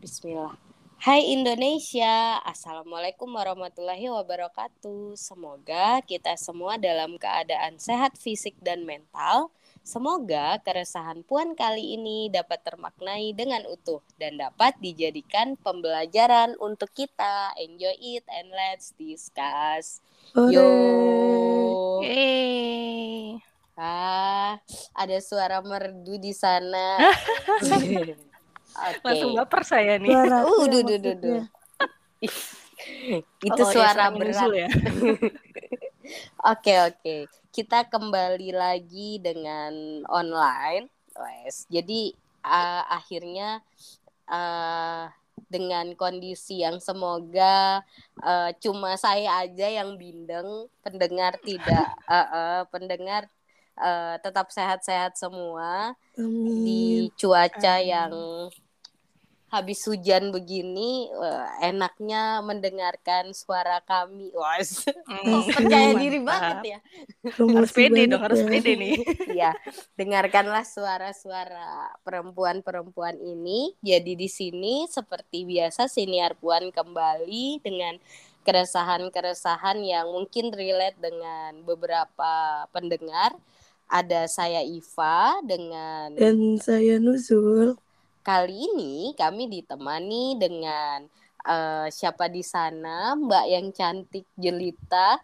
Bismillah. Hai Indonesia, Assalamualaikum warahmatullahi wabarakatuh. Semoga kita semua dalam keadaan sehat fisik dan mental. Semoga keresahan Puan kali ini dapat termaknai dengan utuh dan dapat dijadikan pembelajaran untuk kita. Enjoy it and let's discuss. Yo. Yeay. Ah, ada suara merdu di sana. Langsung baper saya nih. Suara Uh, duh, duh, duh, duh. Itu Oh, ya, suara nyusul berat. ya. Oke, oke. Kita kembali lagi dengan online. Wes. Jadi uh, akhirnya uh, dengan kondisi yang semoga uh, cuma saya aja yang bindeng, pendengar tidak, uh, uh, pendengar uh, tetap sehat-sehat semua di Amin. cuaca Amin. yang habis hujan begini wah, enaknya mendengarkan suara kami wah Hmm, percaya diri banget ya Harus pede dong, harus ya. pede nih. ya dengarkanlah suara-suara perempuan-perempuan ini jadi di sini seperti biasa siniar puan kembali dengan keresahan-keresahan yang mungkin relate dengan beberapa pendengar ada saya Iva dengan Dan saya Nuzul. Kali ini kami ditemani dengan eh, siapa di sana, Mbak yang cantik jelita.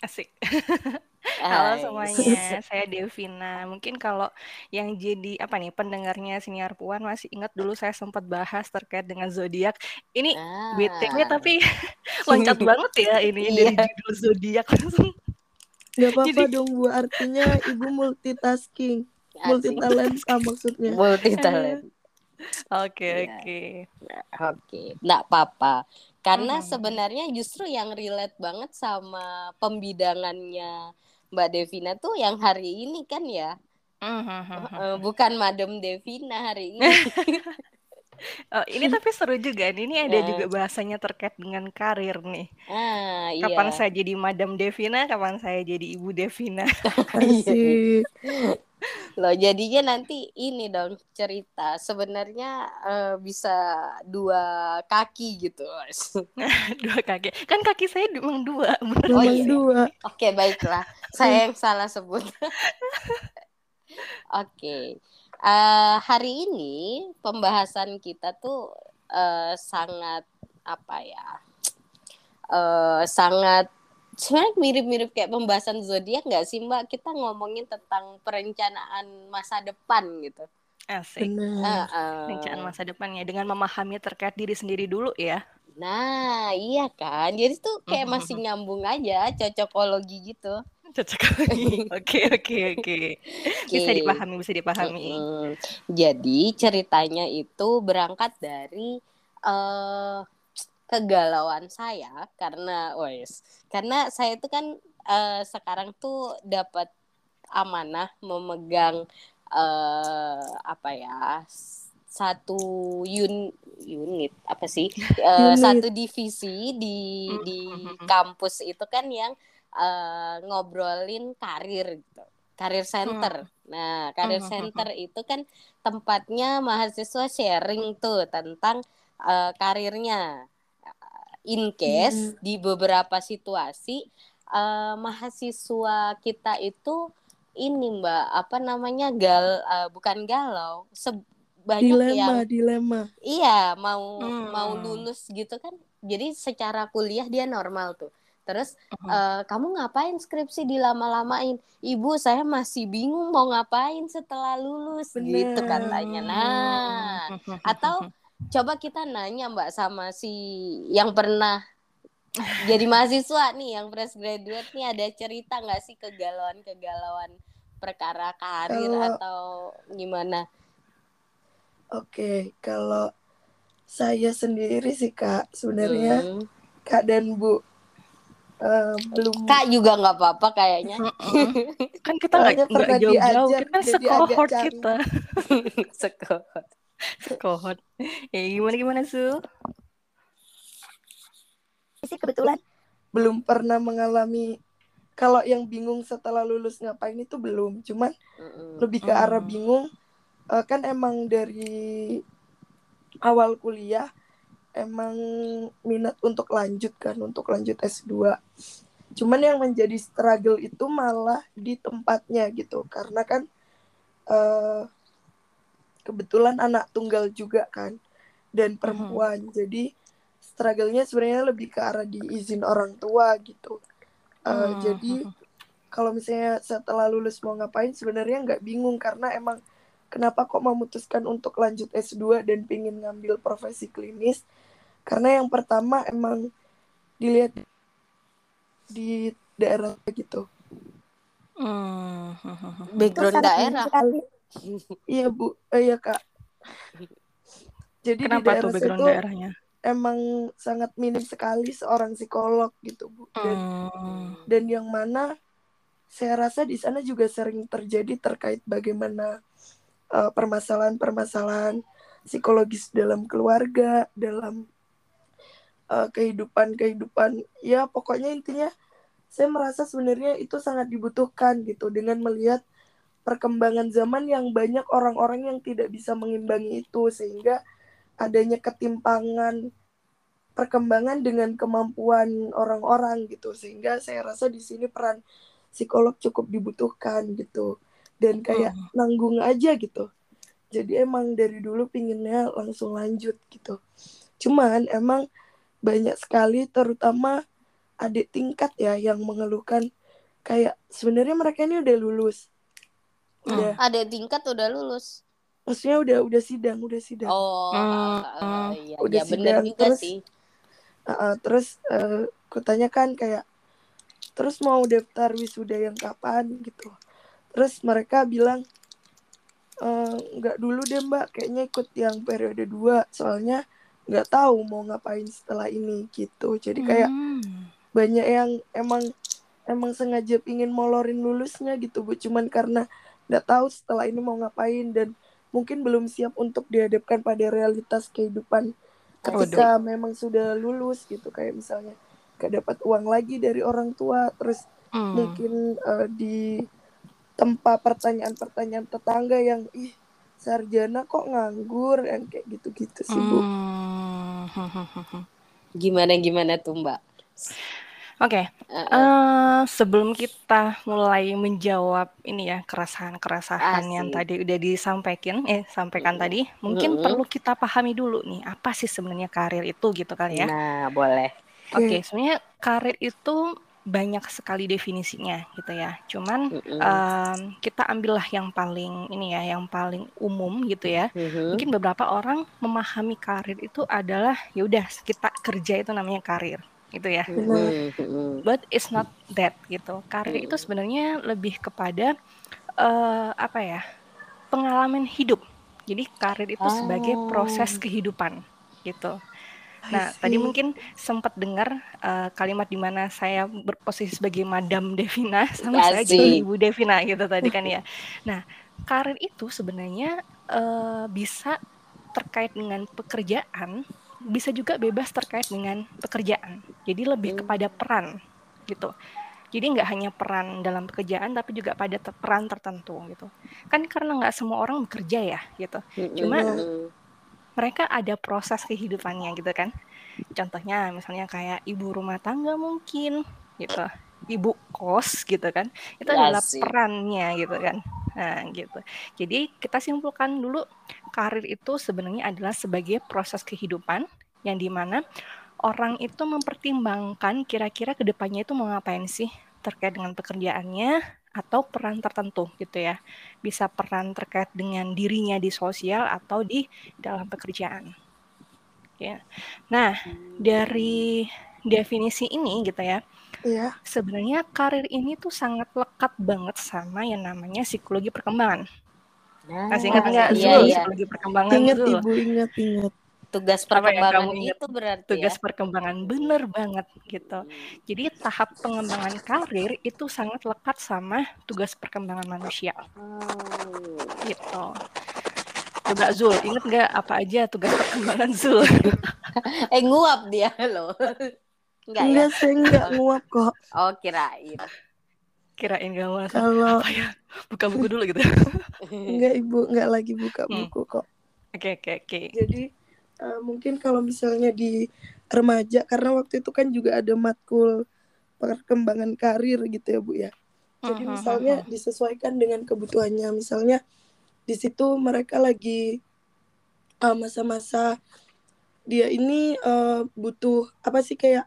Asik. Halo semuanya, saya Devina. Mungkin kalau yang jadi apa nih pendengarnya siniar Puan masih ingat dulu saya sempat bahas terkait dengan zodiak. Ini Ah. BTW tapi loncat banget ya ini dari Iya. judul zodiak langsung. Gak apa-apa Jadi- dong Bu, artinya Ibu multitasking. Multi Asik. talenta maksudnya. Multi talent. Oke, Iya. oke. Oke, nggak apa-apa. Karena Mhm. sebenarnya justru yang relate banget sama pembidangannya Mbak Devina tuh yang hari ini kan ya. Eh, bukan Madam Devina hari ini. Oh, ini tapi seru juga nih. Ini ada juga bahasanya terkait dengan karir nih. ah, iya. Kapan saya jadi Madam Devina, kapan saya jadi Ibu Devina. Iya. Asik. Loh, jadinya nanti ini dong cerita. Sebenarnya eh, bisa dua kaki gitu. dua kaki. Kan kaki saya memang dua. bener. Oh, iya. dua. Oke, baiklah. Saya yang salah sebut. Oke. Eh, hari ini pembahasan kita tuh eh, sangat apa ya? Eh, sangat sebenarnya mirip-mirip kayak pembahasan zodiak nggak sih Mbak? Kita ngomongin tentang perencanaan masa depan gitu. Asik. Benar. Heeh. Rencana masa depannya dengan memahami terkait diri sendiri dulu ya. Nah, iya kan. Jadi tuh kayak masih nyambung aja, cocokologi gitu. Cocok lagi. Oke, oke, oke. Bisa dipahami, bisa dipahami. Mm-mm. Jadi ceritanya itu berangkat dari eh kegalauan saya karena wes karena saya itu kan eh, sekarang tuh dapat amanah memegang eh apa ya satu un- unit apa sih Eh, Unit. satu divisi di di kampus itu kan yang eh, ngobrolin karir gitu. Karir center. Nah karir Mhm. center itu kan tempatnya mahasiswa sharing tuh tentang eh, karirnya. In case di beberapa situasi eh, mahasiswa kita itu ini mbak apa namanya gal eh, bukan galau banyak Dilema, yang dilema. iya mau Hmm. mau lulus gitu kan. Jadi secara kuliah dia normal tuh terus Mhm. eh, kamu ngapain skripsi dilama-lamain ibu saya masih bingung mau ngapain setelah lulus gitu Bener. katanya nah atau coba kita nanya mbak sama si yang pernah jadi mahasiswa nih yang fresh graduate nih ada cerita nggak sih kegalauan kegalauan perkara karir Kalau- atau gimana Oke, kalau saya sendiri sih Kak, sebenarnya Hmm. Kak dan Bu eh, belum kak juga nggak apa-apa kayaknya. Kan kita nggak jauh-jauh, diajar, kita kan sekohort kita. sekolah Sekohort. Ya gimana gimana Su? sih kebetulan belum pernah mengalami kalau yang bingung setelah lulus ngapain itu belum, cuman Mm-mm. lebih ke arah bingung eh, kan emang dari awal kuliah emang minat untuk lanjut kan untuk lanjut S2 cuman yang menjadi struggle itu malah di tempatnya gitu. Karena kan uh, kebetulan anak tunggal juga kan dan perempuan. Uh-huh. jadi struggle-nya sebenarnya lebih ke arah diizin orang tua gitu. Uh, uh-huh. jadi kalau misalnya setelah lulus mau ngapain sebenarnya nggak bingung. Karena emang kenapa kok memutuskan untuk lanjut S2 dan pingin ngambil profesi klinis karena yang pertama emang dilihat di daerah gitu. Hmm. Background daerah. Iya bu, eh, iya kak. Jadi Kenapa di daerah tuh background itu daerahnya? Emang sangat minim sekali seorang psikolog gitu bu. Dan, hmm. dan yang mana saya rasa di sana juga sering terjadi terkait bagaimana uh, permasalahan-permasalahan psikologis dalam keluarga, dalam uh, kehidupan kehidupan ya pokoknya intinya saya merasa sebenarnya itu sangat dibutuhkan gitu dengan melihat perkembangan zaman yang banyak orang-orang yang tidak bisa mengimbangi itu sehingga adanya ketimpangan perkembangan dengan kemampuan orang-orang gitu. Sehingga saya rasa di sini peran psikolog cukup dibutuhkan gitu dan kayak hmm. nanggung aja gitu jadi emang dari dulu pinginnya langsung lanjut gitu cuman emang banyak sekali terutama adik tingkat ya yang mengeluhkan kayak sebenarnya mereka ini udah lulus. Hmm. Udah. Hmm. Adik tingkat udah lulus. Maksudnya udah udah sidang, udah sidang. Oh, hmm. uh, iya, udah ya, sidang juga terus, sih. Uh, uh, terus uh, kutanya kan kayak terus mau daftar wisuda yang kapan gitu. Terus mereka bilang nggak uh, dulu deh mbak, kayaknya ikut yang periode 2 soalnya nggak tahu mau ngapain setelah ini gitu jadi kayak hmm. banyak yang emang emang sengaja pingin molorin lulusnya gitu bu cuman karena nggak tahu setelah ini mau ngapain dan mungkin belum siap untuk dihadapkan pada realitas kehidupan ketika oh, memang sudah lulus gitu kayak misalnya gak dapat uang lagi dari orang tua terus hmm. mungkin uh, di tempat pertanyaan-pertanyaan tetangga yang ih sarjana kok nganggur yang kayak gitu-gitu sih bu. Hmm. Gimana gimana tuh mbak? Oke, okay. uh, uh, sebelum kita mulai menjawab ini ya keresahan-keresahan yang tadi udah disampaikan, eh sampaikan uh, tadi, mungkin uh, perlu kita pahami dulu nih apa sih sebenarnya karir itu gitu kali ya? Nah boleh. Oke, okay, sebenarnya karir itu banyak sekali definisinya gitu ya. Cuman mm -hmm. um, kita ambillah yang paling ini ya, yang paling umum gitu ya. Mm -hmm. Mungkin beberapa orang memahami karir itu adalah ya udah kita kerja itu namanya karir gitu ya. Mm -hmm. But it's not that gitu. Karir mm -hmm. itu sebenarnya lebih kepada uh, apa ya? pengalaman hidup. Jadi karir itu oh. sebagai proses oh. kehidupan gitu. Nah, tadi mungkin sempat dengar uh, kalimat di mana saya berposisi sebagai Madam Devina sama saya jadi Ibu Devina gitu tadi kan ya. Nah, karir itu sebenarnya uh, bisa terkait dengan pekerjaan, bisa juga bebas terkait dengan pekerjaan. Jadi lebih hmm. kepada peran gitu. Jadi nggak hanya peran dalam pekerjaan, tapi juga pada peran tertentu gitu. Kan karena nggak semua orang bekerja ya gitu. Cuma mereka ada proses kehidupannya gitu kan. Contohnya misalnya kayak ibu rumah tangga mungkin gitu. Ibu kos gitu kan. Itu ya adalah sih. perannya gitu kan. Nah, gitu. Jadi kita simpulkan dulu karir itu sebenarnya adalah sebagai proses kehidupan yang di mana orang itu mempertimbangkan kira-kira ke depannya itu mau ngapain sih terkait dengan pekerjaannya atau peran tertentu gitu ya. Bisa peran terkait dengan dirinya di sosial atau di dalam pekerjaan. Ya. Nah, dari definisi ini gitu ya. Iya. Sebenarnya karir ini tuh sangat lekat banget sama yang namanya psikologi perkembangan. Nah, Masih ingat nggak iya, iya. psikologi perkembangan? Ingat Ibu, ingat, ingat tugas perkembangan itu berarti tugas ya? perkembangan bener banget gitu. Jadi tahap pengembangan karir itu sangat lekat sama tugas perkembangan manusia. Hmm. gitu. Coba Zul inget nggak apa aja tugas perkembangan Zul? Eh nguap dia loh. Enggak, enggak ya? sih enggak nguap kok. Oh kirain. Kirain gak mau kalau apa ya? Buka buku dulu gitu. Enggak ibu. Enggak lagi buka hmm. buku kok. Oke okay, oke okay, oke. Okay. jadi uh, mungkin kalau misalnya di remaja karena waktu itu kan juga ada matkul perkembangan karir gitu ya Bu ya. Jadi uh-huh, misalnya uh-huh. disesuaikan dengan kebutuhannya. Misalnya di situ mereka lagi uh, masa-masa dia ini uh, butuh apa sih kayak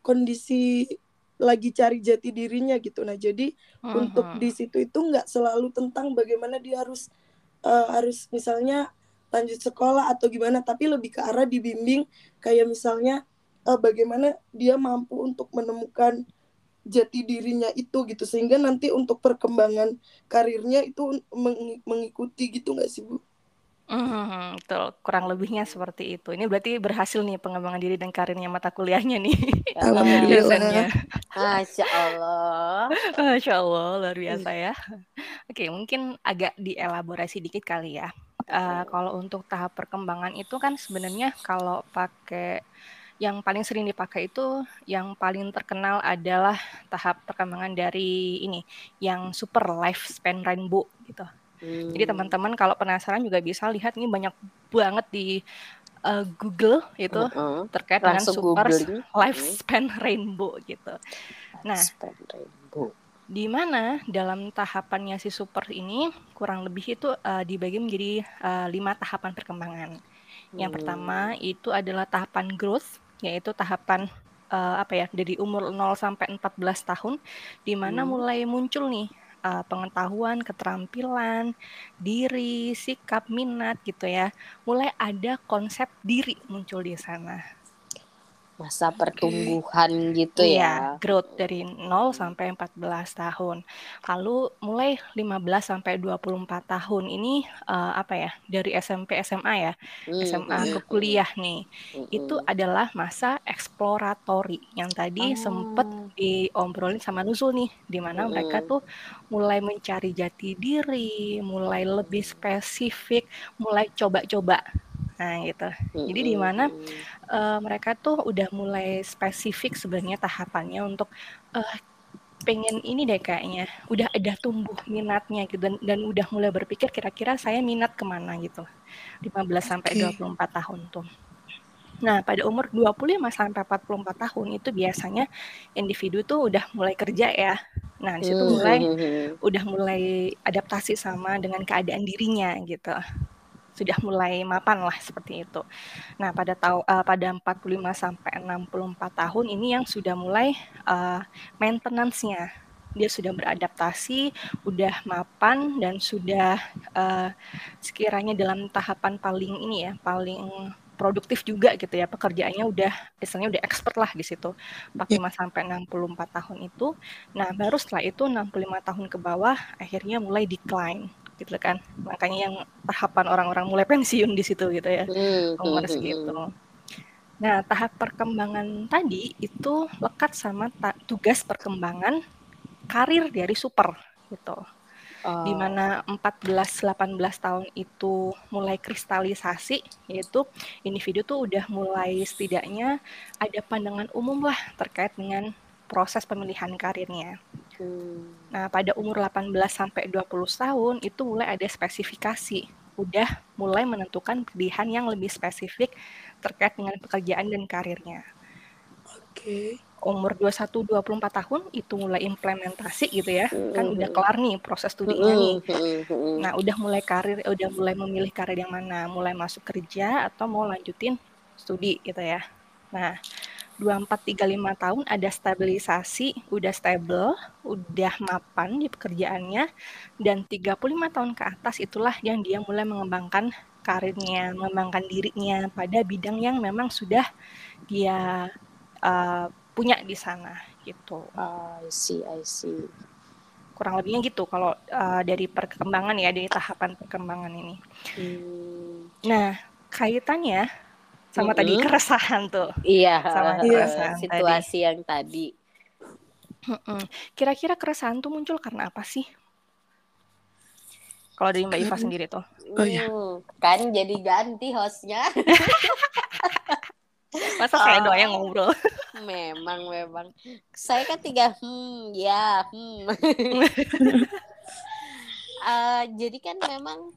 kondisi lagi cari jati dirinya gitu. Nah jadi uh-huh. untuk di situ itu nggak selalu tentang bagaimana dia harus uh, harus misalnya lanjut sekolah atau gimana tapi lebih ke arah dibimbing kayak misalnya uh, bagaimana dia mampu untuk menemukan jati dirinya itu gitu sehingga nanti untuk perkembangan karirnya itu meng mengikuti gitu nggak sih bu? Hmm, betul. Kurang lebihnya seperti itu. Ini berarti berhasil nih pengembangan diri dan karirnya mata kuliahnya nih. Alhamdulillah. Masya Allah. Masya Allah, luar biasa ya. Oke, mungkin agak dielaborasi dikit kali ya. Uh, kalau untuk tahap perkembangan itu kan sebenarnya kalau pakai yang paling sering dipakai itu yang paling terkenal adalah tahap perkembangan dari ini yang super lifespan rainbow gitu. Hmm. Jadi teman-teman kalau penasaran juga bisa lihat ini banyak banget di uh, Google itu uh terkait Langsung dengan super googling. lifespan rainbow gitu. Nah, rainbow. Di mana dalam tahapannya si super ini kurang lebih itu uh, dibagi menjadi uh, lima tahapan perkembangan. Yang hmm. pertama itu adalah tahapan growth yaitu tahapan uh, apa ya dari umur 0 sampai 14 tahun di mana hmm. mulai muncul nih uh, pengetahuan, keterampilan, diri, sikap, minat gitu ya. Mulai ada konsep diri muncul di sana masa pertumbuhan okay. gitu iya, ya. growth dari 0 sampai 14 tahun. Lalu mulai 15 sampai 24 tahun ini uh, apa ya? Dari SMP SMA ya. Hmm, SMA hmm, ke hmm. kuliah nih. Hmm, Itu hmm. adalah masa eksploratory yang tadi oh. sempet diobrolin sama Nuzul nih di mana hmm. mereka tuh mulai mencari jati diri, mulai lebih spesifik, mulai coba-coba Nah, gitu. Jadi di mana uh, mereka tuh udah mulai spesifik sebenarnya tahapannya untuk uh, pengen ini deh kayaknya udah ada tumbuh minatnya gitu dan, dan udah mulai berpikir kira-kira saya minat ke mana gitu 15 sampai okay. 24 tahun tuh. Nah, pada umur 25 sampai 44 tahun itu biasanya individu tuh udah mulai kerja ya. Nah, di situ mulai udah mulai adaptasi sama dengan keadaan dirinya gitu sudah mulai mapan lah seperti itu. Nah, pada tahu uh, pada 45 sampai 64 tahun ini yang sudah mulai uh, maintenance-nya. Dia sudah beradaptasi, udah mapan dan sudah uh, sekiranya dalam tahapan paling ini ya, paling produktif juga gitu ya pekerjaannya udah misalnya udah expert lah di situ 45 yeah. sampai 64 tahun itu nah baru setelah itu 65 tahun ke bawah akhirnya mulai decline gitu kan makanya yang tahapan orang-orang mulai pensiun di situ gitu ya hmm, umur hmm, segitu hmm. nah tahap perkembangan tadi itu lekat sama tugas perkembangan karir dari super gitu oh. di mana 14-18 tahun itu mulai kristalisasi yaitu individu tuh udah mulai setidaknya ada pandangan umum lah terkait dengan proses pemilihan karirnya. Hmm. Nah, pada umur 18 sampai 20 tahun itu mulai ada spesifikasi. Udah mulai menentukan pilihan yang lebih spesifik terkait dengan pekerjaan dan karirnya. Oke. Okay. Umur 21 24 tahun itu mulai implementasi gitu ya. Hmm. Kan udah kelar nih proses studinya hmm. nih. Hmm. Nah, udah mulai karir udah mulai memilih karir yang mana, mulai masuk kerja atau mau lanjutin studi gitu ya. Nah, 24 35 tahun ada stabilisasi, udah stable, udah mapan di pekerjaannya dan 35 tahun ke atas itulah yang dia mulai mengembangkan karirnya, mengembangkan dirinya pada bidang yang memang sudah dia uh, punya di sana gitu. Uh, I see, I see. Kurang lebihnya gitu kalau uh, dari perkembangan ya dari tahapan perkembangan ini. Hmm. Nah, kaitannya sama mm-hmm. tadi keresahan tuh. Iya, sama keresahan situasi tadi. yang tadi. Kira-kira keresahan tuh muncul karena apa sih? Kalau dari Mbak Iva sendiri tuh. Oh iya. Hmm, kan jadi ganti hostnya. Masa saya oh, doang ngobrol? Memang, memang. Saya kan tiga, hmm, ya, hmm. uh, jadi kan memang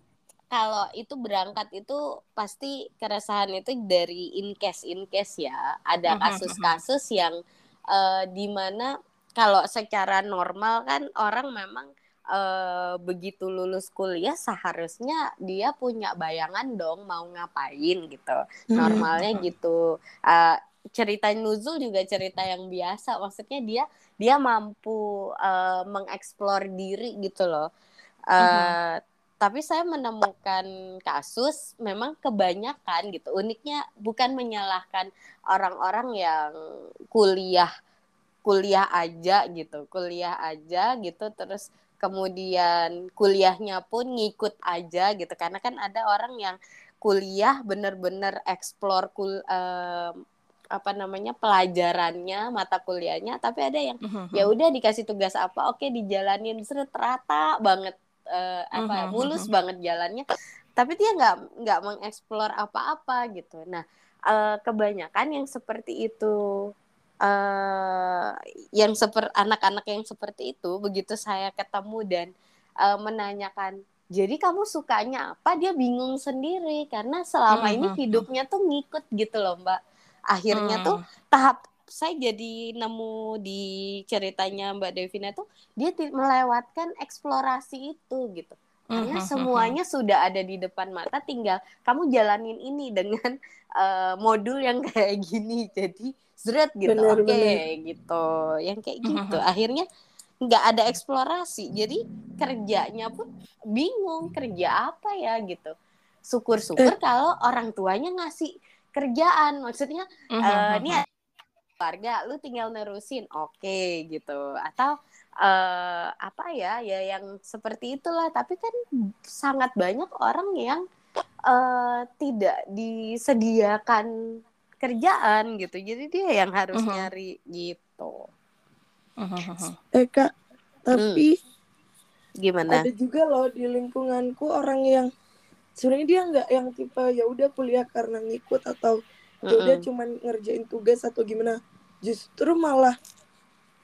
kalau itu berangkat itu pasti keresahan itu dari in case in case ya. Ada kasus-kasus yang uh, di mana kalau secara normal kan orang memang uh, begitu lulus kuliah seharusnya dia punya bayangan dong mau ngapain gitu. Normalnya gitu. Uh, cerita Nuzul juga cerita yang biasa. Maksudnya dia dia mampu uh, mengeksplor diri gitu loh. Uh, uh-huh. Tapi saya menemukan kasus memang kebanyakan gitu uniknya bukan menyalahkan orang-orang yang kuliah kuliah aja gitu kuliah aja gitu terus kemudian kuliahnya pun ngikut aja gitu karena kan ada orang yang kuliah bener-bener explore kul uh, apa namanya pelajarannya mata kuliahnya tapi ada yang uh-huh. ya udah dikasih tugas apa oke dijalanin seret rata banget uh, apa uh-huh. mulus banget jalannya tapi dia nggak nggak mengeksplor apa-apa gitu nah uh, kebanyakan yang seperti itu uh, yang seperti anak-anak yang seperti itu begitu saya ketemu dan uh, menanyakan jadi kamu sukanya apa dia bingung sendiri karena selama uh-huh. ini hidupnya tuh ngikut gitu loh mbak akhirnya hmm. tuh tahap saya jadi nemu di ceritanya Mbak Devina tuh dia melewatkan eksplorasi itu gitu. Karena hmm, hmm, semuanya sudah ada di depan mata tinggal kamu jalanin ini dengan uh, modul yang kayak gini. Jadi zret gitu. Oke okay, gitu. Yang kayak gitu. Akhirnya nggak ada eksplorasi. Jadi kerjanya pun bingung. Kerja apa ya gitu. Syukur-syukur eh. kalau orang tuanya ngasih kerjaan. Maksudnya mm-hmm. uh, ini keluarga lu tinggal nerusin oke okay, gitu atau uh, apa ya ya yang seperti itulah tapi kan sangat banyak orang yang uh, tidak disediakan kerjaan gitu jadi dia yang harus uh-huh. nyari gitu uh-huh. eh kak tapi hmm. gimana ada juga loh di lingkunganku orang yang sebenarnya dia nggak yang tipe ya udah kuliah karena ngikut atau ya udah mm -hmm. cuman ngerjain tugas atau gimana justru malah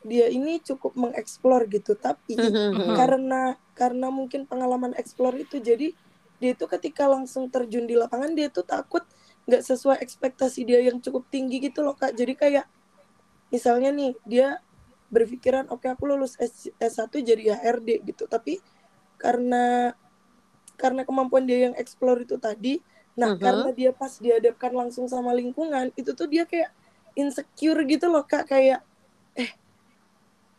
dia ini cukup mengeksplor gitu tapi mm -hmm. karena karena mungkin pengalaman eksplor itu jadi dia itu ketika langsung terjun di lapangan dia tuh takut nggak sesuai ekspektasi dia yang cukup tinggi gitu loh kak jadi kayak misalnya nih dia berpikiran oke okay, aku lulus S S1 jadi HRD gitu tapi karena karena kemampuan dia yang explore itu tadi nah uh -huh. karena dia pas dihadapkan langsung sama lingkungan itu tuh dia kayak insecure gitu loh kak kayak eh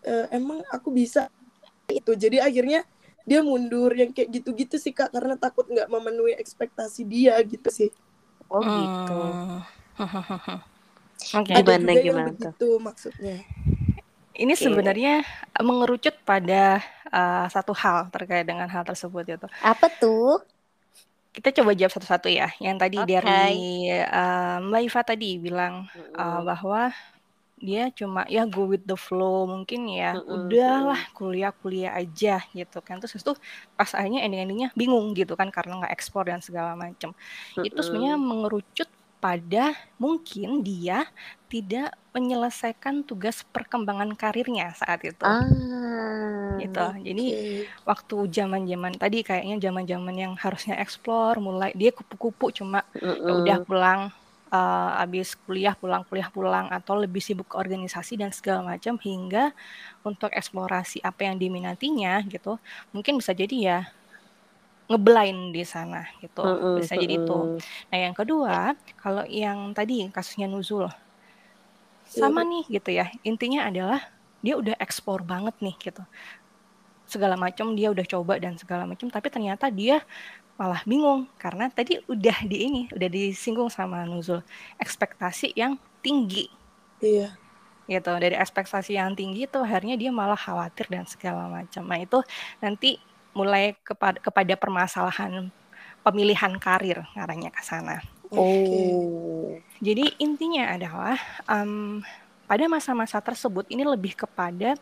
uh, emang aku bisa itu jadi akhirnya dia mundur yang kayak gitu-gitu sih kak karena takut nggak memenuhi ekspektasi dia gitu sih oh gitu hmm. okay. ada gimana, juga gimana yang begitu maksudnya ini okay. sebenarnya mengerucut pada uh, satu hal terkait dengan hal tersebut itu. Apa tuh? Kita coba jawab satu-satu ya. Yang tadi okay. dari uh, Mbak Iva tadi bilang uh, bahwa dia cuma ya go with the flow mungkin ya mm -hmm. udahlah kuliah-kuliah aja gitu kan terus itu pas akhirnya ending-endingnya bingung gitu kan karena nggak ekspor dan segala macam mm -hmm. itu sebenarnya mengerucut pada mungkin dia tidak menyelesaikan tugas perkembangan karirnya saat itu. Ah, gitu. Jadi waktu zaman-zaman tadi kayaknya zaman-zaman yang harusnya eksplor, mulai dia kupu-kupu cuma mm udah pulang uh, habis kuliah pulang kuliah pulang atau lebih sibuk ke organisasi dan segala macam hingga untuk eksplorasi apa yang diminatinya gitu. Mungkin bisa jadi ya ngeblind di sana gitu. Mm -hmm. bisa jadi itu. nah yang kedua kalau yang tadi kasusnya Nuzul. Sama yeah. nih gitu ya. Intinya adalah dia udah ekspor banget nih gitu. Segala macam dia udah coba dan segala macam tapi ternyata dia malah bingung. Karena tadi udah di ini udah disinggung sama Nuzul. Ekspektasi yang tinggi. Iya. Gitu. Dari ekspektasi yang tinggi itu akhirnya dia malah khawatir dan segala macam nah itu nanti mulai kepada kepada permasalahan pemilihan karir ngaranya ke sana. Oh. Jadi intinya adalah um, pada masa-masa tersebut ini lebih kepada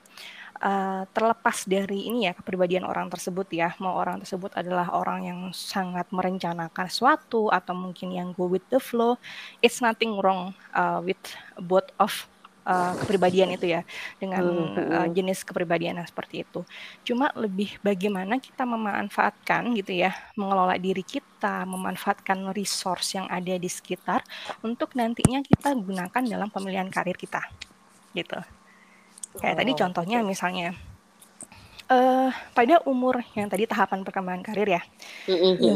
uh, terlepas dari ini ya kepribadian orang tersebut ya mau orang tersebut adalah orang yang sangat merencanakan sesuatu atau mungkin yang go with the flow it's nothing wrong uh, with both of uh, kepribadian itu ya dengan uh, jenis kepribadian yang seperti itu. Cuma lebih bagaimana kita memanfaatkan gitu ya, mengelola diri kita, memanfaatkan resource yang ada di sekitar untuk nantinya kita gunakan dalam pemilihan karir kita, gitu. Kayak oh, tadi contohnya okay. misalnya uh, pada umur yang tadi tahapan perkembangan karir ya. Mm-hmm. ya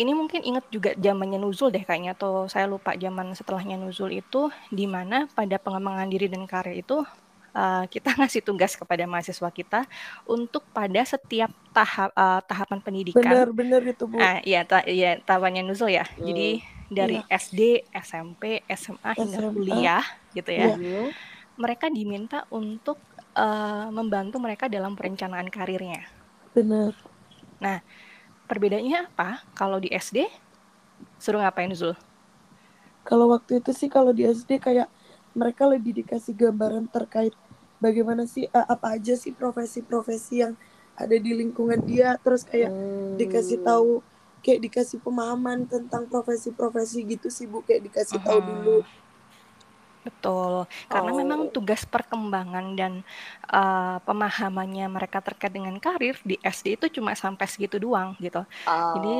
ini mungkin ingat juga zamannya Nuzul deh kayaknya atau saya lupa zaman setelahnya Nuzul itu di mana pada pengembangan diri dan karir itu uh, kita ngasih tugas kepada mahasiswa kita untuk pada setiap tahap uh, tahapan pendidikan. Benar-benar itu Bu. Uh, iya, ta iya tahapannya Nuzul ya. Hmm. Jadi dari ya. SD, SMP, SMA hingga SMA. kuliah gitu ya. ya. Mereka diminta untuk uh, membantu mereka dalam perencanaan karirnya. Benar. Nah, Perbedaannya apa? Kalau di SD suruh ngapain Zul? Kalau waktu itu sih kalau di SD kayak mereka lebih dikasih gambaran terkait bagaimana sih uh, apa aja sih profesi-profesi yang ada di lingkungan dia terus kayak hmm. dikasih tahu kayak dikasih pemahaman tentang profesi-profesi gitu sih Bu kayak dikasih tahu hmm. dulu Betul, karena memang oh. tugas perkembangan dan uh, pemahamannya mereka terkait dengan karir di SD itu cuma sampai segitu doang gitu. Jadi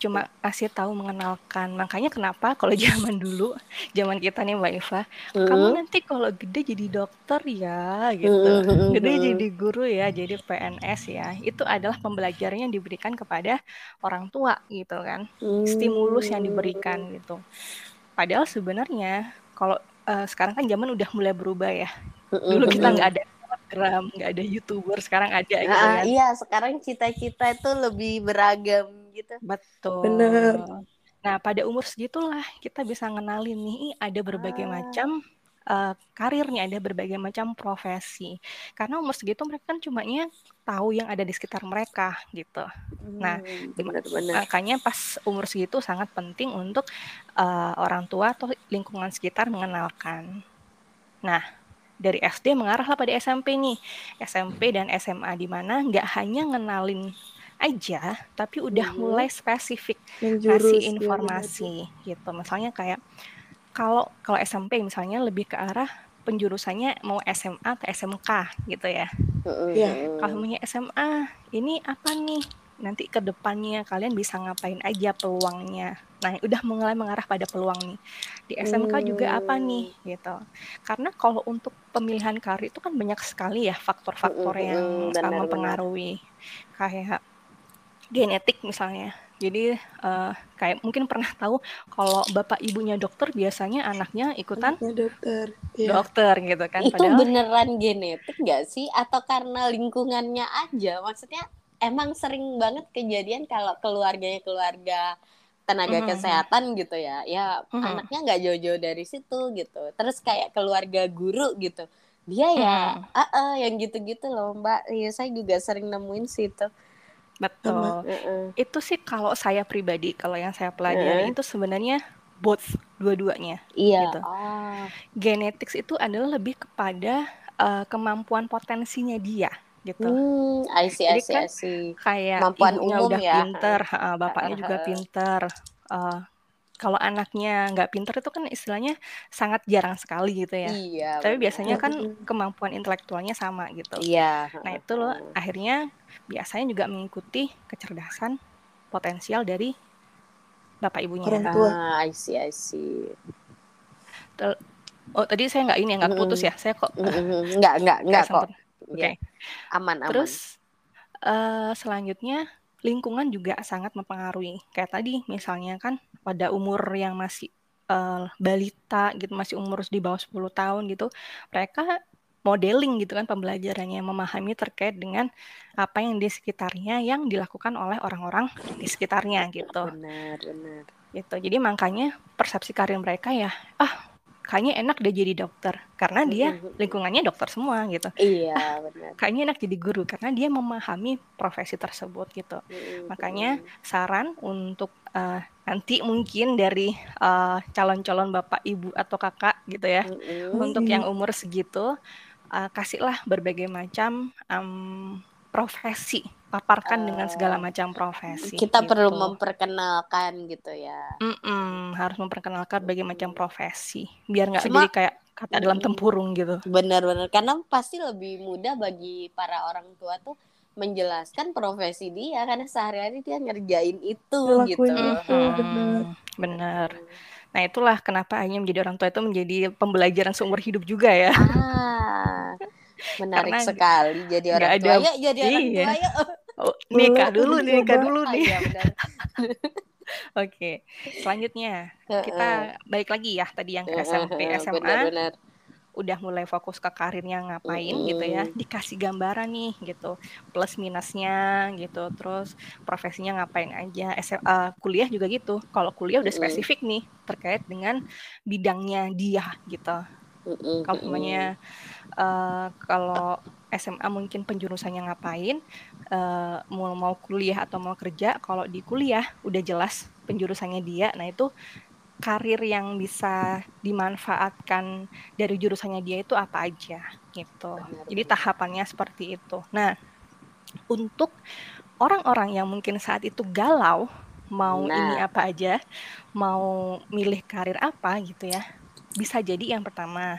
cuma kasih tahu mengenalkan. Makanya kenapa kalau zaman dulu, zaman kita nih Mbak Eva, kamu nanti kalau gede jadi dokter ya gitu, gede jadi guru ya, jadi PNS ya. Itu adalah pembelajaran yang diberikan kepada orang tua gitu kan, stimulus yang diberikan gitu. Padahal sebenarnya kalau uh, sekarang kan zaman udah mulai berubah ya. Dulu kita nggak ada Instagram, nggak ada youtuber, sekarang ada gitu kan. Iya, sekarang cita-cita itu lebih beragam gitu. Betul. Bener. Nah, pada umur segitulah kita bisa ngenalin nih ada berbagai ah. macam uh, karirnya, ada berbagai macam profesi. Karena umur segitu mereka kan cumanya tahu yang ada di sekitar mereka gitu. Nah, hmm, benar, benar. makanya pas umur segitu sangat penting untuk uh, orang tua atau lingkungan sekitar mengenalkan. Nah, dari SD mengarahlah pada SMP nih, SMP dan SMA di mana nggak hanya ngenalin aja, tapi udah hmm. mulai spesifik kasih iya, informasi ya, gitu. Misalnya kayak kalau kalau SMP misalnya lebih ke arah penjurusannya mau SMA atau SMK gitu ya. Yeah. Kalau punya SMA, ini apa nih? Nanti ke depannya kalian bisa ngapain aja peluangnya. Nah, udah mulai mengarah pada peluang nih. Di SMK hmm. juga apa nih gitu. Karena kalau untuk pemilihan karir itu kan banyak sekali ya faktor-faktor yang benar, mempengaruhi. Kayak genetik misalnya jadi uh, kayak mungkin pernah tahu kalau bapak ibunya dokter biasanya anaknya ikutan anaknya dokter, ya. dokter gitu kan. Itu Padahal, beneran genetik gak sih atau karena lingkungannya aja? Maksudnya emang sering banget kejadian kalau keluarganya keluarga tenaga mm -hmm. kesehatan gitu ya, ya mm -hmm. anaknya nggak jauh-jauh dari situ gitu. Terus kayak keluarga guru gitu, dia ya, mm -hmm. uh -uh, yang gitu-gitu loh mbak. Ya saya juga sering nemuin situ. Betul. Uh-uh. Itu sih kalau saya pribadi, kalau yang saya pelajari uh. itu sebenarnya both dua-duanya. Iya. Gitu. Oh. Genetics itu adalah lebih kepada uh, kemampuan potensinya dia gitu. Hmm, I see, Jadi I see, kan I see. kayak Kemampuan ibunya umum udah ya. pinter, uh, bapaknya juga pinter. Uh, kalau anaknya nggak pinter itu kan istilahnya sangat jarang sekali gitu ya. Iya. Tapi biasanya kan kemampuan intelektualnya sama gitu. Iya. Nah itu loh akhirnya biasanya juga mengikuti kecerdasan potensial dari bapak ibunya. Orang tua. Ah, I see, I see. Oh tadi saya nggak ini ya nggak putus ya, saya kok nggak nggak nggak kok. Oke. Okay. Ya. Aman aman. Terus uh, selanjutnya lingkungan juga sangat mempengaruhi. Kayak tadi misalnya kan pada umur yang masih uh, balita gitu, masih umur di bawah 10 tahun gitu, mereka modeling gitu kan pembelajarannya memahami terkait dengan apa yang di sekitarnya yang dilakukan oleh orang-orang di sekitarnya gitu. Benar, benar. Gitu. Jadi makanya persepsi karir mereka ya, ah kayaknya enak deh jadi dokter karena dia lingkungannya dokter semua gitu. Iya, ah, benar. Kayaknya enak jadi guru karena dia memahami profesi tersebut gitu. Makanya saran untuk uh, nanti mungkin dari calon calon-calon bapak, ibu atau kakak gitu ya. Untuk yang umur segitu uh, kasihlah berbagai macam um, profesi paparkan uh, dengan segala macam profesi kita gitu. perlu memperkenalkan gitu ya Mm-mm, harus memperkenalkan berbagai macam profesi biar nggak jadi kayak kata dalam tempurung gitu. Benar-benar karena pasti lebih mudah bagi para orang tua tuh menjelaskan profesi dia karena sehari-hari dia ngerjain itu Lakuin gitu. Itu, benar. Benar. Nah itulah kenapa hanya menjadi orang tua itu menjadi pembelajaran seumur hidup juga ya. Ah, menarik Karena sekali jadi orang tua. Ada, ya jadi iya. orang tua ya. Oh, nikah dulu nikah dulu nih. Ah, iya, Oke, selanjutnya kita balik lagi ya tadi yang ke SMP, SMA. Benar, benar udah mulai fokus ke karirnya ngapain mm. gitu ya dikasih gambaran nih gitu plus minusnya gitu terus profesinya ngapain aja SMA, uh, kuliah juga gitu kalau kuliah udah spesifik mm. nih terkait dengan bidangnya dia gitu mm kalau namanya uh, kalau SMA mungkin penjurusannya ngapain uh, mau mau kuliah atau mau kerja kalau di kuliah udah jelas penjurusannya dia nah itu karir yang bisa dimanfaatkan dari jurusannya dia itu apa aja gitu. Jadi tahapannya seperti itu. Nah, untuk orang-orang yang mungkin saat itu galau mau nah. ini apa aja, mau milih karir apa gitu ya. Bisa jadi yang pertama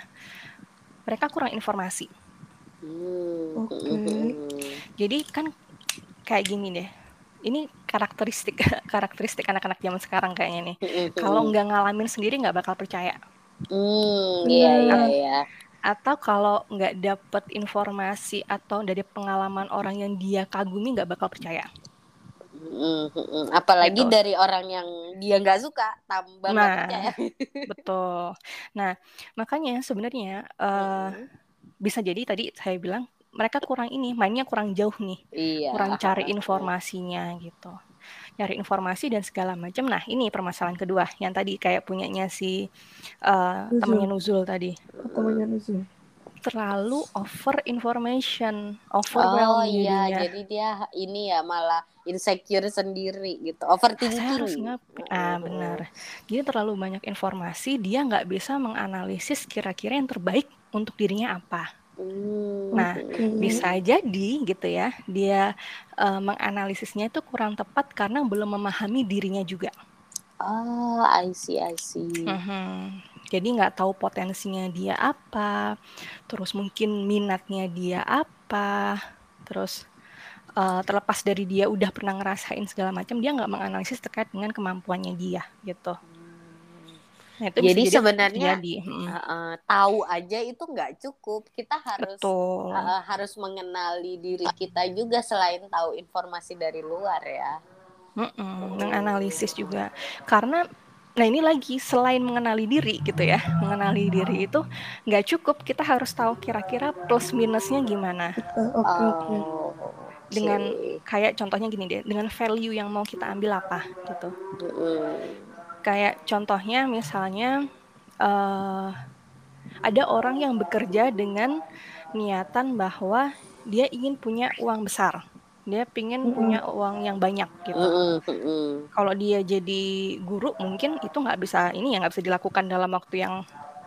mereka kurang informasi. Hmm. Oke. Okay. Jadi kan kayak gini deh ini karakteristik karakteristik anak-anak zaman sekarang kayaknya nih. Kalau nggak ngalamin sendiri nggak bakal percaya. Hmm, iya iya iya. Atau kalau nggak dapet informasi atau dari pengalaman orang yang dia kagumi nggak bakal percaya. Mm-hmm. Apalagi gitu. dari orang yang dia nggak suka tambah nah, percaya. betul. Nah makanya sebenarnya uh, mm-hmm. bisa jadi tadi saya bilang mereka kurang ini mainnya kurang jauh nih. Iya. kurang cari informasinya gitu. Nyari informasi dan segala macam. Nah ini permasalahan kedua yang tadi kayak punyanya si uh, temannya Nuzul tadi. Temannya Nuzul. Terlalu over information overwhelm oh iya jadinya. jadi dia ini ya malah insecure sendiri gitu overthinking. Harus ngapain ah benar. Jadi terlalu banyak informasi dia nggak bisa menganalisis kira-kira yang terbaik untuk dirinya apa Hmm, nah, bisa jadi gitu ya, dia uh, menganalisisnya itu kurang tepat karena belum memahami dirinya juga. Oh, I see, I see. Mhm. Jadi nggak tahu potensinya dia apa, terus mungkin minatnya dia apa, terus uh, terlepas dari dia udah pernah ngerasain segala macam, dia nggak menganalisis terkait dengan kemampuannya dia gitu. Nah, itu jadi, jadi sebenarnya hmm. uh, tahu aja itu nggak cukup. Kita harus uh, harus mengenali diri kita juga selain tahu informasi dari luar ya. Mm-mm, menganalisis juga. Karena Nah ini lagi selain mengenali diri gitu ya, mengenali diri itu nggak cukup. Kita harus tahu kira-kira plus minusnya gimana. Oh, dengan kayak contohnya gini deh, dengan value yang mau kita ambil apa gitu. Kayak contohnya misalnya uh, ada orang yang bekerja dengan niatan bahwa dia ingin punya uang besar. Dia ingin mm punya uang yang banyak gitu. Mm -hmm. Kalau dia jadi guru mungkin itu nggak bisa ini ya nggak bisa dilakukan dalam waktu yang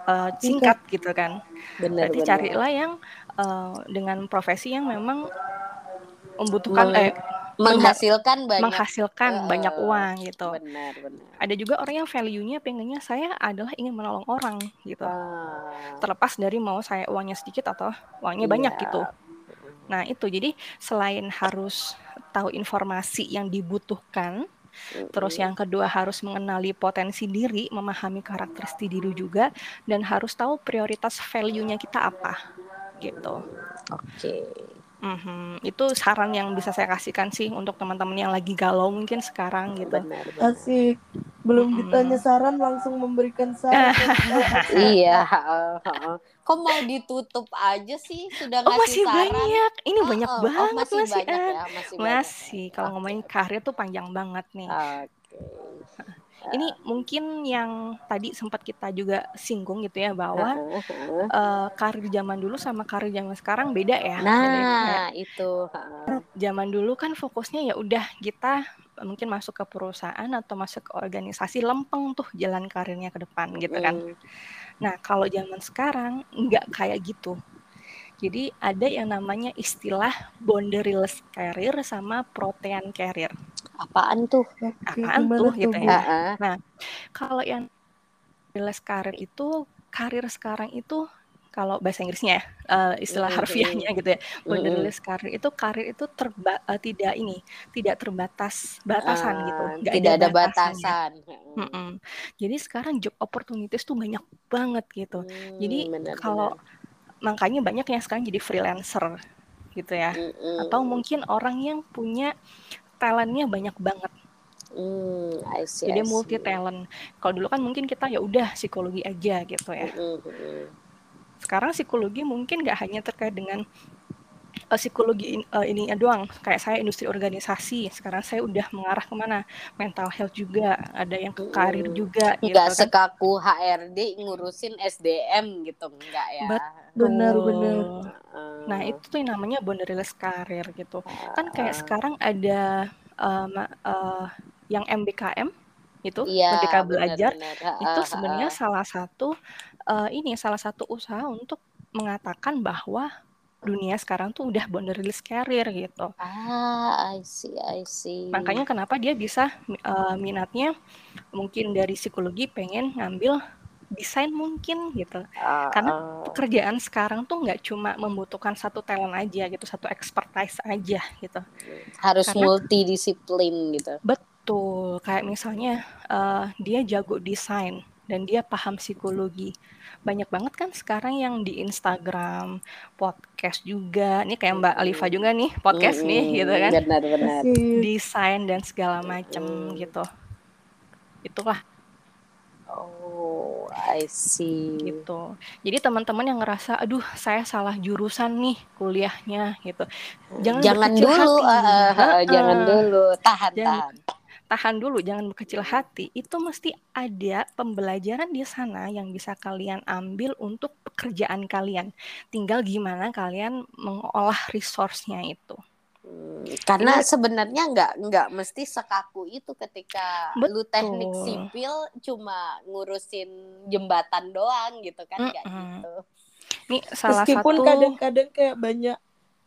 uh, singkat gitu kan. Bener, Berarti bener. carilah yang uh, dengan profesi yang memang membutuhkan eh menghasilkan banyak menghasilkan uh, banyak uang gitu. Benar, benar. Ada juga orang yang value-nya pengennya saya adalah ingin menolong orang gitu. Uh, Terlepas dari mau saya uangnya sedikit atau uangnya iya. banyak gitu. Nah, itu jadi selain harus tahu informasi yang dibutuhkan, uh, terus yang kedua harus mengenali potensi diri, memahami karakteristik diri juga dan harus tahu prioritas value-nya kita apa gitu. Oke. Okay. Mhm, itu saran yang bisa saya kasihkan sih untuk teman-teman yang lagi galau mungkin sekarang gitu. Benar, benar. Asik. Belum mhm. ditanya saran langsung memberikan saran. iya, Kok mau ditutup aja sih? Sudah oh, masih saran. banyak. Ini oh, banyak oh, banget oh, masih. Masih banyak ya, masih. Masih. Kalau ngomongin karir tuh panjang banget nih. Oke. Okay. Ini mungkin yang tadi sempat kita juga singgung gitu ya bahwa uh, karir zaman dulu sama karir zaman sekarang beda ya. Nah, beda. itu. Zaman dulu kan fokusnya ya udah kita mungkin masuk ke perusahaan atau masuk ke organisasi lempeng tuh jalan karirnya ke depan gitu kan. Hmm. Nah, kalau zaman sekarang nggak kayak gitu. Jadi ada yang namanya istilah boundaryless career sama protean career. Apaan tuh? Apaan tuh gitu ya. Nah, kalau yang boundaryless career itu karir sekarang itu kalau bahasa Inggrisnya uh, istilah mm-hmm. harfiahnya gitu ya borderless mm-hmm. karir itu karir itu terba uh, tidak ini tidak terbatas batasan uh, gitu Gak tidak ada, ada batasan mm-hmm. jadi sekarang job opportunities tuh banyak banget gitu mm, jadi kalau makanya banyak yang sekarang jadi freelancer gitu ya mm-hmm. atau mungkin orang yang punya talentnya banyak banget Hmm, I see, Jadi multi talent. Kalau dulu kan mungkin kita ya udah psikologi aja gitu ya. Mm-hmm. Sekarang psikologi mungkin nggak hanya terkait dengan uh, psikologi in, uh, ini doang. Kayak saya industri organisasi. Sekarang saya udah mengarah ke mana? Mental health juga. Ada yang ke karir juga. Gitu nggak gitu, sekaku kan. HRD ngurusin SDM gitu enggak ya? Benar-benar. Nah itu tuh yang namanya borderless karir gitu. Kan kayak sekarang ada uh, uh, yang MBKM itu ya, Merdeka Belajar bener, bener. itu sebenarnya salah satu uh, ini salah satu usaha untuk mengatakan bahwa dunia sekarang tuh udah borderless career gitu. Ah, I see, I see. Makanya kenapa dia bisa uh, minatnya mungkin dari psikologi pengen ngambil desain mungkin gitu. Uh, Karena uh. pekerjaan sekarang tuh nggak cuma membutuhkan satu talent aja gitu, satu expertise aja gitu. Harus Karena, multidisiplin gitu. Betul Betul, kayak misalnya uh, dia jago desain dan dia paham psikologi. Banyak banget kan sekarang yang di Instagram, podcast juga. Ini kayak Mbak Alifa juga nih, podcast mm, nih gitu kan. Benar-benar. Desain dan segala macam mm. gitu. Itulah. Oh, I see. Gitu. Jadi teman-teman yang ngerasa, aduh saya salah jurusan nih kuliahnya gitu. Jangan, jangan dulu, hati. Uh, uh, jangan dulu, tahan, jangan, tahan tahan dulu, jangan berkecil hati. Itu mesti ada pembelajaran di sana yang bisa kalian ambil untuk pekerjaan kalian. Tinggal gimana kalian mengolah resource-nya itu. Hmm, karena Ini, sebenarnya nggak nggak mesti sekaku itu ketika betul. lu teknik sipil cuma ngurusin jembatan doang gitu kan nggak mm -mm. gitu. Ini salah Meskipun satu kadang-kadang kayak banyak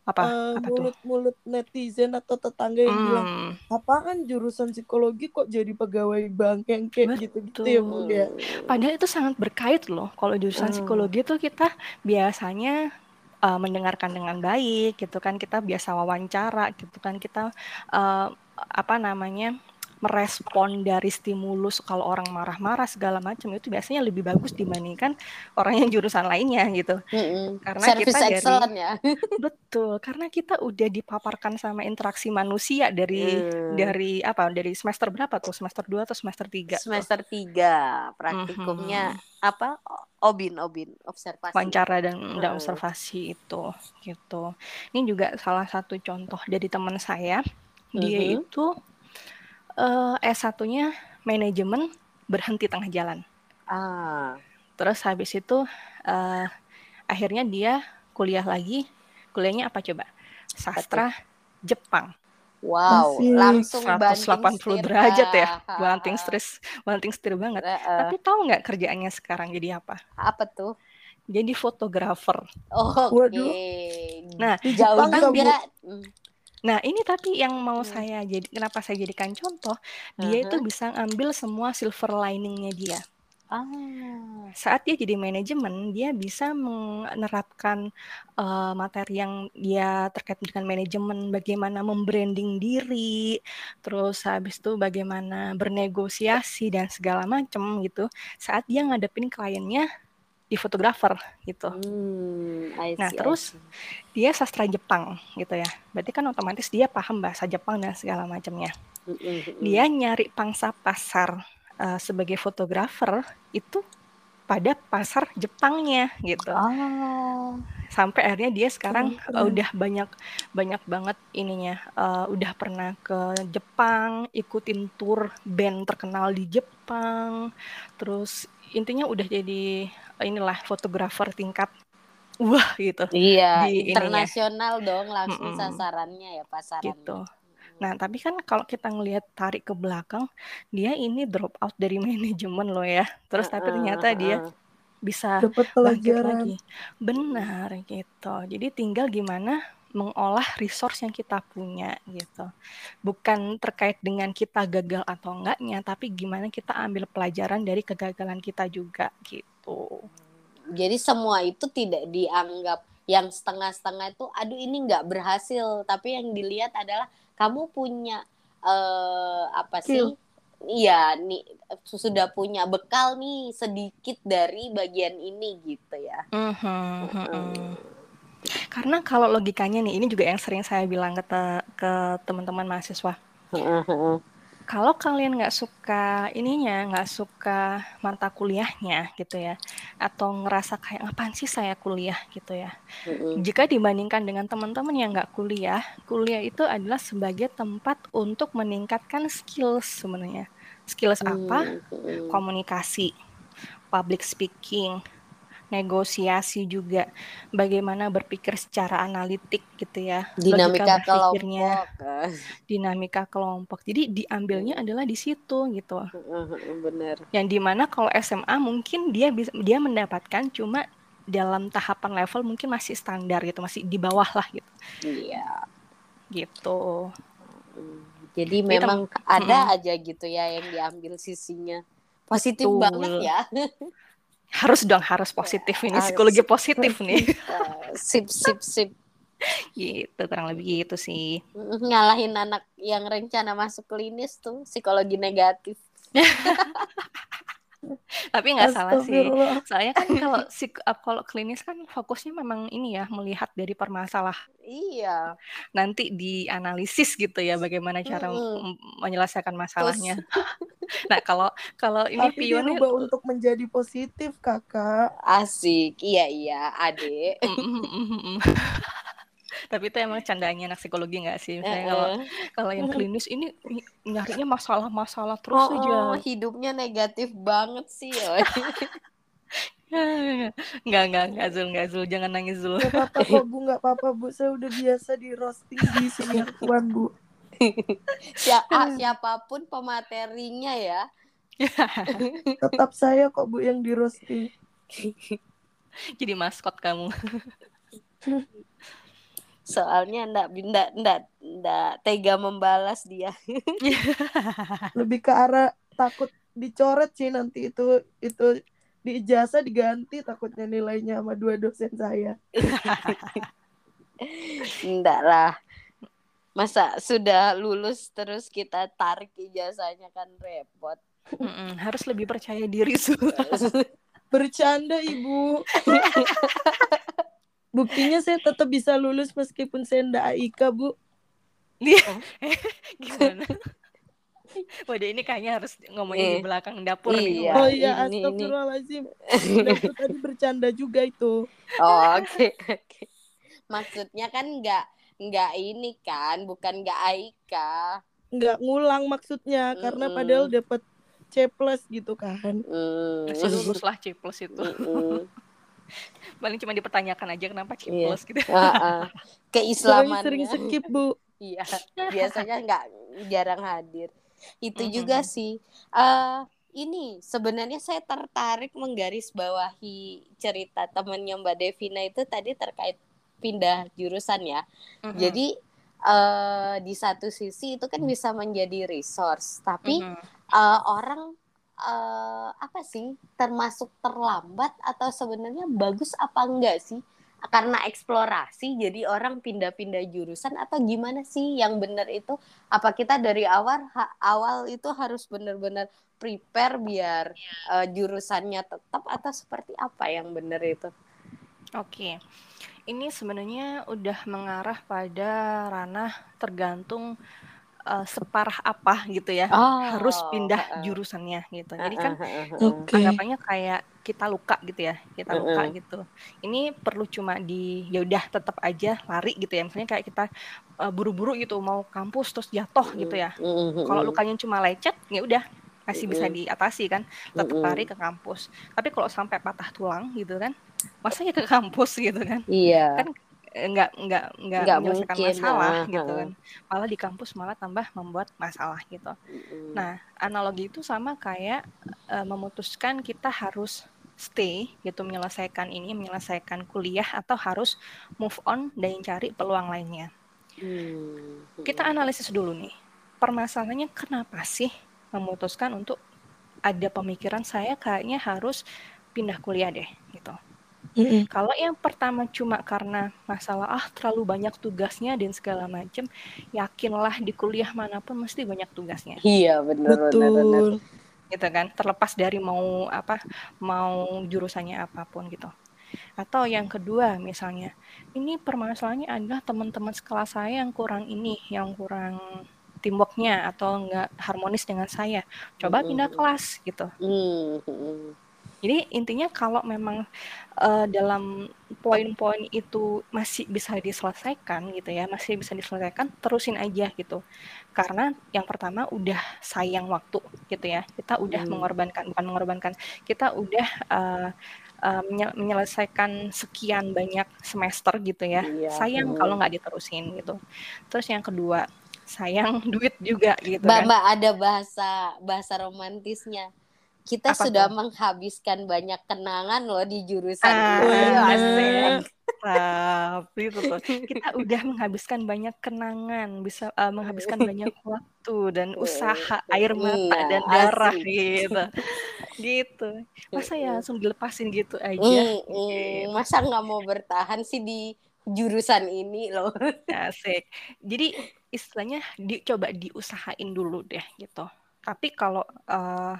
apa, uh, apa mulut-mulut netizen atau tetangga yang hmm. bilang apa kan jurusan psikologi kok jadi pegawai bank yang kayak gitu-gitu ya Bu ya. Padahal itu sangat berkait loh. Kalau jurusan hmm. psikologi itu kita biasanya uh, mendengarkan dengan baik gitu kan kita biasa wawancara gitu kan kita uh, apa namanya merespon dari stimulus kalau orang marah-marah segala macam itu biasanya lebih bagus dibandingkan orang yang jurusan lainnya gitu. Mm-hmm. Karena Service kita dari ya. betul, karena kita udah dipaparkan sama interaksi manusia dari mm. dari apa? Dari semester berapa tuh? Semester 2 atau semester 3? Semester tuh? 3. Praktikumnya mm-hmm. apa? Obin, obin, observasi. Wawancara dan, dan observasi itu gitu. Ini juga salah satu contoh dari teman saya. Dia mm-hmm. itu uh, S1-nya manajemen berhenti tengah jalan. Ah. Terus habis itu uh, akhirnya dia kuliah lagi. Kuliahnya apa coba? Sastra Jepang. Wow, Masih. langsung 180 derajat ya, banting stres, banting setir banget. Uh, uh. Tapi tahu nggak kerjaannya sekarang jadi apa? Apa tuh? Jadi fotografer. Oh, Oke. Okay. Nah, jauh juga. Nah, ini tapi yang mau hmm. saya jadi kenapa saya jadikan contoh, dia itu bisa ambil semua silver liningnya dia. Ah. Saat dia jadi manajemen, dia bisa menerapkan uh, materi yang dia terkait dengan manajemen, bagaimana membranding diri, terus habis itu bagaimana bernegosiasi dan segala macam gitu. Saat dia ngadepin kliennya di fotografer gitu. Hmm, see, nah terus dia sastra Jepang gitu ya. Berarti kan otomatis dia paham bahasa Jepang dan segala macamnya. Hmm, hmm, hmm. Dia nyari pangsa pasar uh, sebagai fotografer itu pada pasar Jepangnya gitu. Oh. Sampai akhirnya dia sekarang uh, udah banyak banyak banget ininya, uh, udah pernah ke Jepang, ikutin tour band terkenal di Jepang, terus intinya udah jadi inilah fotografer tingkat wah gitu. Iya, di internasional ininya. dong langsung mm -mm. sasarannya ya pasarannya. Gitu. Nah, tapi kan kalau kita ngelihat tarik ke belakang, dia ini drop out dari manajemen loh ya. Terus uh, tapi ternyata uh, dia bisa bangkit lagi. Benar gitu. Jadi tinggal gimana mengolah resource yang kita punya gitu. Bukan terkait dengan kita gagal atau enggaknya, tapi gimana kita ambil pelajaran dari kegagalan kita juga gitu. Jadi semua itu tidak dianggap yang setengah-setengah itu aduh ini nggak berhasil tapi yang dilihat adalah kamu punya uh, apa sih Iya, nih sudah punya bekal nih sedikit dari bagian ini gitu ya. Mm -hmm. Mm -hmm. Karena kalau logikanya nih, ini juga yang sering saya bilang ke ke teman-teman mahasiswa. Mm -hmm kalau kalian nggak suka ininya, nggak suka mata kuliahnya gitu ya, atau ngerasa kayak ngapain sih saya kuliah gitu ya. Mm-hmm. Jika dibandingkan dengan teman-teman yang nggak kuliah, kuliah itu adalah sebagai tempat untuk meningkatkan skills sebenarnya. Skills apa? Mm-hmm. Komunikasi, public speaking, negosiasi juga. Bagaimana berpikir secara analitik gitu ya. Dinamika kelompok dinamika kelompok. Jadi diambilnya adalah di situ gitu. Benar yang di mana kalau SMA mungkin dia bisa dia mendapatkan cuma dalam tahapan level mungkin masih standar gitu masih di bawah lah gitu. Iya. Gitu. Jadi memang ada aja gitu ya yang diambil sisinya. Positif Betul. banget ya harus dong harus positif. Ini harus. psikologi positif nih. Sip sip sip. Gitu kurang lebih gitu sih. Ngalahin anak yang rencana masuk klinis tuh psikologi negatif tapi nggak salah sih. Soalnya kan kalau kalau klinis kan fokusnya memang ini ya melihat dari permasalahan. Iya. Nanti dianalisis gitu ya bagaimana cara hmm. menyelesaikan masalahnya. Nah kalau kalau ini Tapi pion untuk menjadi positif kakak. Asik. Iya iya. Adik tapi itu emang candanya anak psikologi nggak sih misalnya kalau kalau yang klinis ini nyarinya masalah-masalah terus oh, aja oh, hidupnya negatif banget sih ya Enggak, enggak, enggak Zul, enggak Zul, jangan nangis Zul. Enggak apa-apa kok Bu, enggak apa-apa Bu, saya udah biasa di roasting di sini Tuan Bu. Siapa, siapa pun pematerinya ya. Tetap saya kok Bu yang di roasting. Jadi maskot kamu soalnya ndak ndak ndak ndak tega membalas dia. Lebih ke arah takut dicoret sih nanti itu itu di ijazah diganti takutnya nilainya sama dua dosen saya. Ndak lah. Masa sudah lulus terus kita tarik ijazahnya kan repot. Mm-mm, harus lebih percaya diri bercanda ibu Buktinya saya tetap bisa lulus meskipun saya ndak AIK, Bu. Iya. Gimana? Waduh ini kayaknya harus ngomongin eh, di belakang dapur iya, nih. Oh iya, astagfirullahaladzim. itu tadi bercanda juga itu. Oh, oke, okay, oke. Okay. Maksudnya kan nggak nggak ini kan, bukan nggak AIK. Nggak ngulang maksudnya, mm karena padahal dapat C plus gitu kan. Mm. Lulus lah C plus itu. Mm paling cuma dipertanyakan aja kenapa ciplos iya. gitu uh, uh. keislaman sering, sering skip bu iya biasanya nggak jarang hadir itu mm -hmm. juga sih uh, ini sebenarnya saya tertarik menggarisbawahi cerita temannya Mbak Devina itu tadi terkait pindah jurusan ya. Mm -hmm. Jadi uh, di satu sisi itu kan bisa menjadi resource, tapi mm -hmm. uh, orang uh, apa sih termasuk terlambat atau sebenarnya bagus apa enggak sih? Karena eksplorasi jadi orang pindah-pindah jurusan atau gimana sih yang benar itu? Apa kita dari awal ha, awal itu harus benar-benar prepare biar uh, jurusannya tetap atau seperti apa yang benar itu? Oke. Ini sebenarnya udah mengarah pada ranah tergantung uh, separah apa gitu ya oh, harus pindah uh, jurusannya gitu. Jadi kan uh, uh, uh, okay. anggapannya kayak kita luka gitu ya kita luka uh, uh. gitu. Ini perlu cuma di ya udah tetap aja lari gitu ya. Misalnya kayak kita uh, buru-buru gitu mau kampus terus jatuh uh, gitu ya. uh, uh, kalau lukanya cuma lecet ya udah masih bisa diatasi kan. Tetap lari ke kampus. Tapi kalau sampai patah tulang gitu kan masa ya ke kampus gitu kan? Iya. Kan nggak nggak nggak menyelesaikan mungkin, masalah uh, gitu kan. Malah di kampus malah tambah membuat masalah gitu. Nah analogi itu sama kayak uh, memutuskan kita harus stay gitu menyelesaikan ini menyelesaikan kuliah atau harus move on dan cari peluang lainnya. Uh, kita analisis dulu nih permasalahannya kenapa sih memutuskan untuk ada pemikiran saya kayaknya harus pindah kuliah deh Mm-hmm. Kalau yang pertama cuma karena masalah ah terlalu banyak tugasnya dan segala macam, yakinlah di kuliah mana pun mesti banyak tugasnya. Iya benar benar benar. Gitu kan, terlepas dari mau apa, mau jurusannya apa pun gitu. Atau yang kedua misalnya, ini permasalahannya adalah teman-teman sekelas saya yang kurang ini, yang kurang teamworknya atau enggak harmonis dengan saya. Coba pindah kelas gitu. Mm-hmm jadi intinya kalau memang uh, dalam poin-poin itu masih bisa diselesaikan gitu ya, masih bisa diselesaikan, terusin aja gitu. Karena yang pertama udah sayang waktu gitu ya. Kita udah hmm. mengorbankan bukan mengorbankan, kita udah uh, uh, menyelesaikan sekian banyak semester gitu ya. Iya. Sayang hmm. kalau nggak diterusin gitu. Terus yang kedua, sayang duit juga gitu Mbak, kan. Mbak ada bahasa bahasa romantisnya kita Apa sudah tuh? menghabiskan banyak kenangan loh di jurusan ah, ini. Tapi itu tuh kita udah menghabiskan banyak kenangan, bisa uh, menghabiskan banyak waktu dan usaha, air mata iya, dan darah asik. gitu. Gitu. Masa ya langsung dilepasin gitu aja. Mm, mm, gitu. Masa nggak mau bertahan sih di jurusan ini loh. Asik. Jadi istilahnya dicoba diusahain dulu deh gitu. Tapi kalau uh,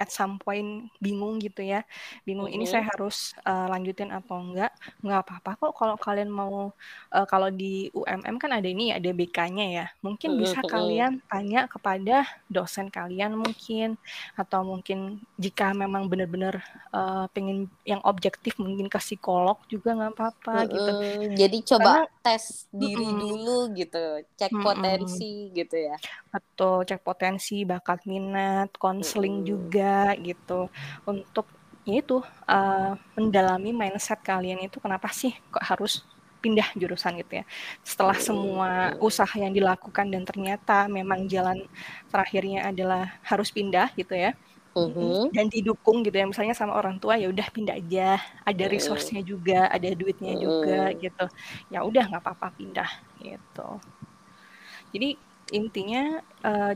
at some point bingung gitu ya bingung mm -hmm. ini saya harus uh, lanjutin atau enggak nggak apa-apa kok kalau kalian mau uh, kalau di UMM kan ada ini ada BK-nya ya mungkin mm -hmm. bisa kalian tanya kepada dosen kalian mungkin atau mungkin jika memang benar-benar uh, pengen yang objektif mungkin ke psikolog juga nggak apa-apa mm -hmm. gitu jadi coba Karena, tes diri mm -hmm. dulu gitu cek mm -hmm. potensi gitu ya betul cek potensi bakat minat konseling mm -hmm. juga gitu untuk yaitu uh, mendalami mindset kalian itu kenapa sih kok harus pindah jurusan gitu ya. Setelah semua usaha yang dilakukan dan ternyata memang jalan terakhirnya adalah harus pindah gitu ya. Uh-huh. Dan didukung gitu ya misalnya sama orang tua ya udah pindah aja, ada resource-nya juga, ada duitnya uh-huh. juga gitu. Ya udah nggak apa-apa pindah gitu. Jadi intinya uh,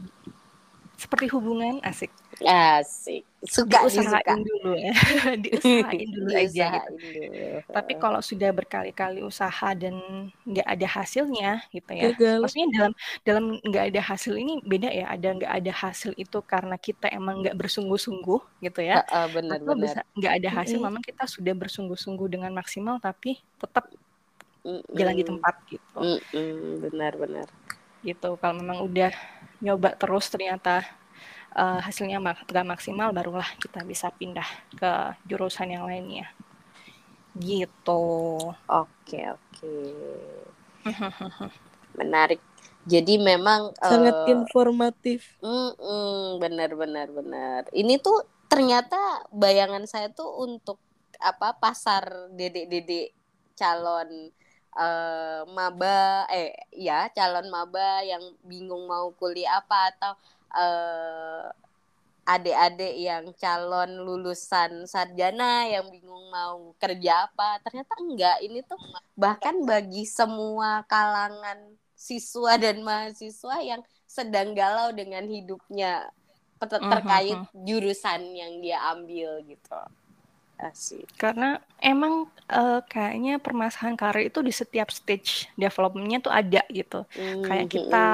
seperti hubungan asik Asik. Suka diusahain dulu ya. diusahain dulu aja gitu. Dulu. Tapi kalau sudah berkali-kali usaha dan nggak ada hasilnya gitu ya. Gagal. Maksudnya dalam dalam nggak ada hasil ini beda ya. Ada nggak ada hasil itu karena kita emang nggak bersungguh-sungguh gitu ya. Uh, uh, benar, Atau benar. bisa nggak ada hasil, mm memang kita sudah bersungguh-sungguh dengan maksimal tapi tetap mm jalan di tempat gitu. Mm Benar-benar. Gitu. Kalau memang udah nyoba terus ternyata uh, hasilnya gak maksimal barulah kita bisa pindah ke jurusan yang lainnya. Gitu. Oke oke. Menarik. Jadi memang sangat uh, informatif. Mm -mm, benar benar benar. Ini tuh ternyata bayangan saya tuh untuk apa pasar dedek-dedek calon uh, maba eh ya calon maba yang bingung mau kuliah apa atau uh, adik-adik yang calon lulusan sarjana yang bingung mau kerja apa ternyata enggak ini tuh bahkan bagi semua kalangan siswa dan mahasiswa yang sedang galau dengan hidupnya ter mhm, terkait -huh. jurusan yang dia ambil gitu Asik. Karena emang uh, kayaknya permasalahan karir itu di setiap stage developmentnya tuh ada gitu. Mm -hmm. Kayak kita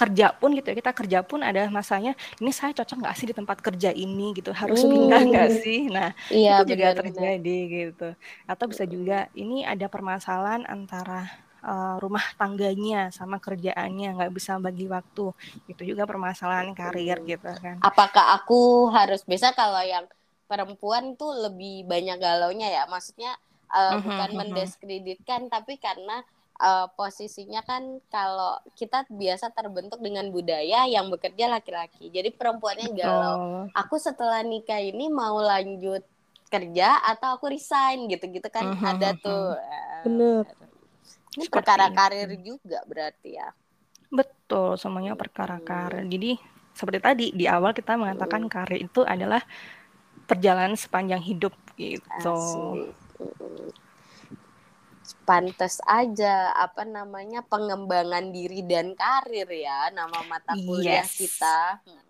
kerja pun gitu ya kita kerja pun ada masanya ini saya cocok nggak sih di tempat kerja ini gitu harus hmm. pindah nggak sih nah iya, itu juga benar, terjadi benar. gitu atau bisa juga ini ada permasalahan antara uh, rumah tangganya sama kerjaannya nggak bisa bagi waktu itu juga permasalahan karir gitu kan apakah aku harus bisa kalau yang perempuan tuh lebih banyak galaunya ya maksudnya uh, uh -huh, bukan uh -huh. mendiskreditkan tapi karena uh, posisinya kan kalau kita biasa terbentuk dengan budaya yang bekerja laki-laki. Jadi perempuannya galau. Oh. Aku setelah nikah ini mau lanjut kerja atau aku resign gitu-gitu kan uh -huh, ada tuh. Uh, Bener. Ini perkara karir juga berarti ya. Betul, semuanya perkara karir. Jadi seperti tadi di awal kita mengatakan hmm. karir itu adalah perjalanan sepanjang hidup gitu. Asik pantas aja apa namanya pengembangan diri dan karir ya nama mata kuliah yes. kita.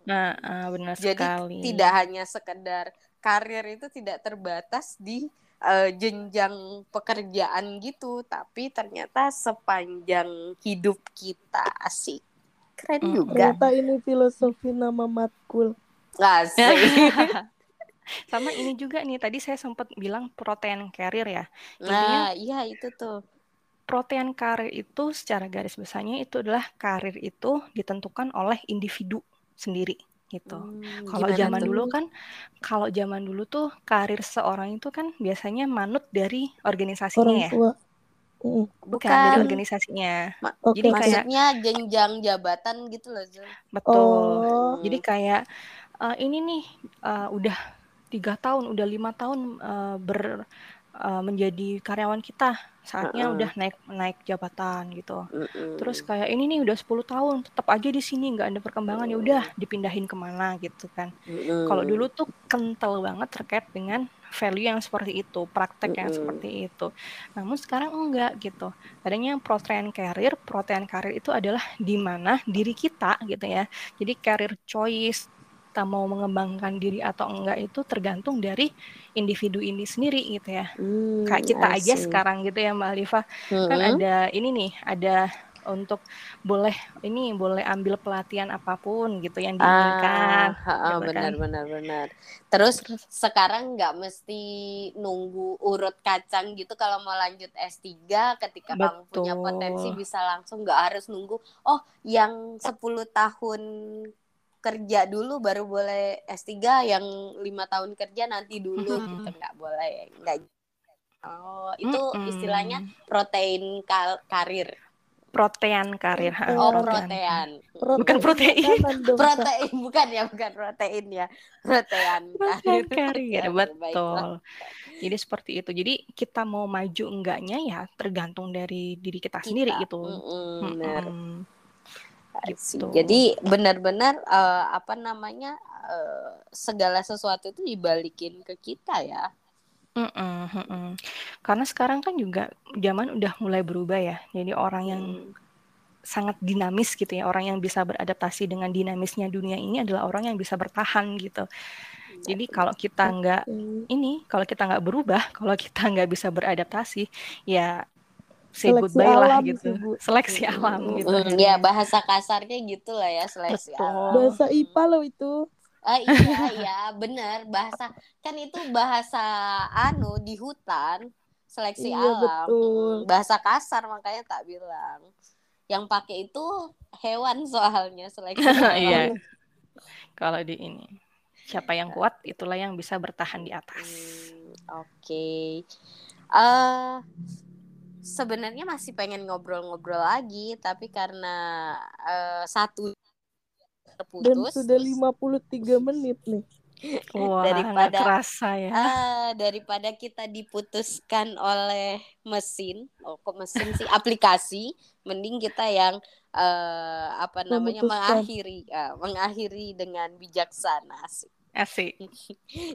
Nah, uh, benar Jadi sekali. tidak hanya sekedar karir itu tidak terbatas di uh, jenjang pekerjaan gitu tapi ternyata sepanjang hidup kita asik keren hmm. juga ternyata ini filosofi nama matkul asik sama ini juga nih tadi saya sempat bilang protein carrier ya nah iya itu tuh protein karir itu secara garis besarnya itu adalah karir itu ditentukan oleh individu sendiri gitu. Hmm, kalau zaman tuh? dulu kan, kalau zaman dulu tuh karir seorang itu kan biasanya manut dari organisasinya Orang ya. Bukan, Bukan dari organisasinya. Ma Jadi maksudnya kayak jenjang jabatan gitu loh, Zul. Betul. Oh. Jadi kayak uh, ini nih uh, udah tiga tahun, udah lima tahun uh, ber uh, menjadi karyawan kita saatnya uh -uh. udah naik naik jabatan gitu. Uh -uh. Terus kayak ini nih udah 10 tahun tetap aja di sini nggak ada perkembangan uh -uh. ya udah dipindahin ke mana gitu kan. Uh -uh. Kalau dulu tuh kental banget terkait dengan value yang seperti itu, praktek uh -uh. yang seperti itu. Namun sekarang enggak gitu. Adanya protein career, protein career itu adalah di mana diri kita gitu ya. Jadi career choice kita mau mengembangkan diri atau enggak itu tergantung dari individu ini sendiri gitu ya. Hmm, Kayak kita aja sekarang gitu ya Mbak Alifa. Hmm. Kan ada ini nih, ada untuk boleh ini boleh ambil pelatihan apa pun gitu yang diinginkan. Ah, gitu benar kan. benar benar. Terus, Terus sekarang nggak mesti nunggu urut kacang gitu kalau mau lanjut S3 ketika Betul. kamu punya potensi bisa langsung nggak harus nunggu oh yang 10 tahun kerja dulu baru boleh S3 yang lima tahun kerja nanti dulu mm -hmm. gitu. Nggak boleh nggak oh itu mm -hmm. istilahnya protein kal karir. Protein karir oh protein bukan protein. protein bukan ya bukan protein ya. Protein karir. karir betul. jadi seperti itu. Jadi kita mau maju enggaknya ya tergantung dari diri kita, kita. sendiri gitu. Mm -hmm, mm -hmm. Gitu. Jadi benar-benar uh, apa namanya uh, segala sesuatu itu dibalikin ke kita ya. Mm -mm, mm -mm. Karena sekarang kan juga zaman udah mulai berubah ya. Jadi orang yang hmm. sangat dinamis gitu ya. Orang yang bisa beradaptasi dengan dinamisnya dunia ini adalah orang yang bisa bertahan gitu. Jadi kalau kita nggak ini, kalau kita nggak berubah, kalau kita nggak bisa beradaptasi, ya say seleksi goodbye lah gitu. sih, seleksi alam gitu. Mm, ya bahasa kasarnya gitu lah ya seleksi Betul. alam. Bahasa IPA loh itu. Ah, iya iya bener. Bahasa kan itu bahasa anu di hutan seleksi iya, alam. betul. bahasa kasar makanya tak bilang. Yang pakai itu hewan soalnya seleksi alam. Iya. Kalau di ini siapa yang kuat itulah yang bisa bertahan di atas. Hmm, oke. Okay. uh, sebenarnya masih pengen ngobrol-ngobrol lagi tapi karena uh, satu terputus dan sudah 53 menit nih Wah, daripada terasa ya. Uh, daripada kita diputuskan oleh mesin, oh kok mesin sih aplikasi, mending kita yang uh, apa namanya mengakhiri, uh, mengakhiri dengan bijaksana sih. Asik.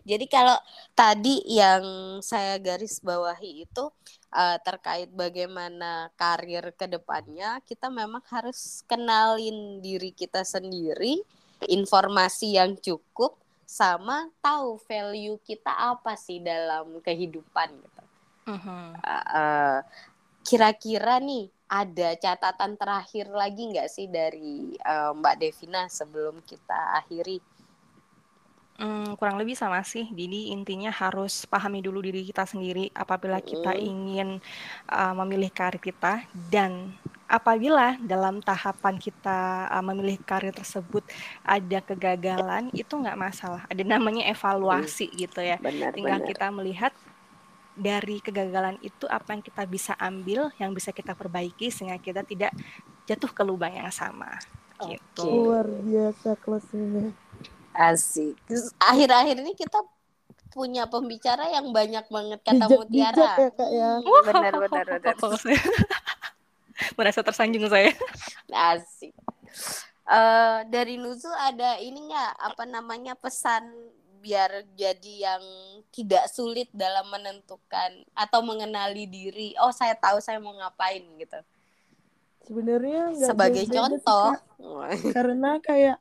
Jadi kalau tadi yang saya garis bawahi itu uh, terkait bagaimana karir ke depannya, kita memang harus kenalin diri kita sendiri, informasi yang cukup sama tahu value kita apa sih dalam kehidupan gitu. Uh-huh. Uh, kira-kira nih ada catatan terakhir lagi nggak sih dari uh, Mbak Devina sebelum kita akhiri? Hmm, kurang lebih sama sih. Jadi intinya harus pahami dulu diri kita sendiri apabila kita ingin uh, memilih karir kita dan apabila dalam tahapan kita uh, memilih karir tersebut ada kegagalan itu nggak masalah. Ada namanya evaluasi gitu ya. Benar, Tinggal benar. kita melihat dari kegagalan itu apa yang kita bisa ambil, yang bisa kita perbaiki sehingga kita tidak jatuh ke lubang yang sama. Gitu. Luar biasa kelasnya. Asik. Akhir-akhir ini kita punya pembicara yang banyak banget kata bijak, mutiara. Bijak ya, Kak, ya. Benar, benar, benar. Merasa tersanjung saya. Asik. Uh, dari Nuzu ada ini nggak apa namanya pesan biar jadi yang tidak sulit dalam menentukan atau mengenali diri. Oh, saya tahu saya mau ngapain gitu. Sebenarnya sebagai contoh. Sih, Karena kayak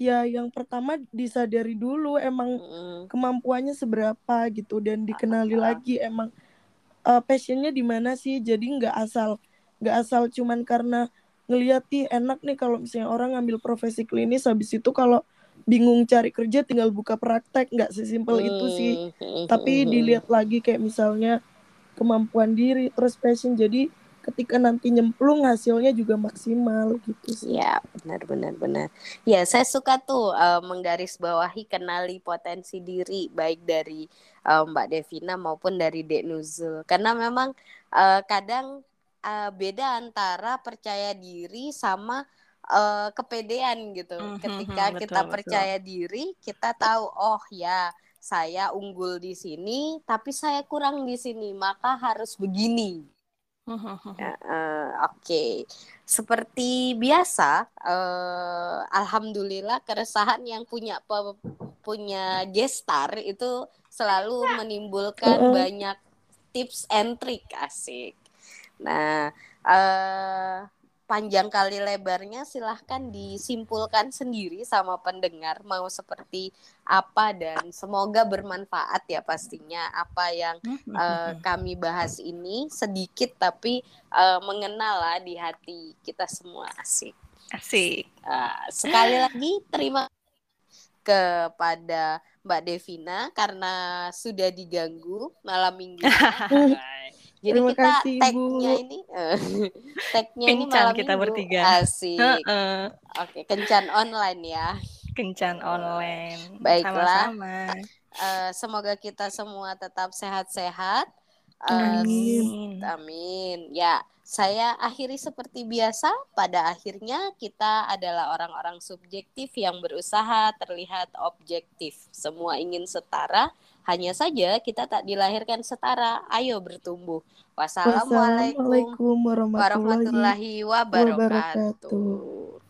ya yang pertama disadari dulu emang mm. kemampuannya seberapa gitu dan dikenali uh, lagi emang uh, passionnya di mana sih jadi nggak asal nggak asal cuman karena ngeliat ih enak nih kalau misalnya orang ngambil profesi klinis habis itu kalau bingung cari kerja tinggal buka praktek nggak sesimpel hmm. itu sih hmm. tapi dilihat lagi kayak misalnya kemampuan diri terus passion jadi ketika nanti nyemplung hasilnya juga maksimal gitu sih. Ya benar benar benar. Ya saya suka tuh uh, menggarisbawahi kenali potensi diri baik dari uh, Mbak Devina maupun dari Dek Nuzul karena memang uh, kadang uh, beda antara percaya diri sama uh, kepedean gitu. Mm -hmm, Ketika betul, kita percaya diri, kita tahu oh ya saya unggul di sini, tapi saya kurang di sini, maka harus begini. Uh, uh, Oke, okay. seperti biasa, uh, alhamdulillah keresahan yang punya pe, punya gestar itu selalu menimbulkan uh. banyak tips and trick asik. Nah, uh, panjang kali lebarnya silahkan disimpulkan sendiri sama pendengar mau seperti apa dan semoga bermanfaat ya pastinya apa yang uh, kami bahas ini sedikit tapi uh, mengenal lah di hati kita semua asik asik uh, sekali lagi terima kepada Mbak Devina karena sudah diganggu malam minggu Jadi Terima kita kasih, tag-nya ini uh, tag-nya ini malam kita minggu. bertiga. Asik. Uh -uh. Oke, kencan online ya. Kencan online. Baiklah. Sama-sama. Uh, semoga kita semua tetap sehat-sehat. Uh, amin. Amin. Ya, saya akhiri seperti biasa. Pada akhirnya kita adalah orang-orang subjektif yang berusaha terlihat objektif. Semua ingin setara hanya saja kita tak dilahirkan setara. Ayo bertumbuh. Wassalamualaikum warahmatullahi wabarakatuh.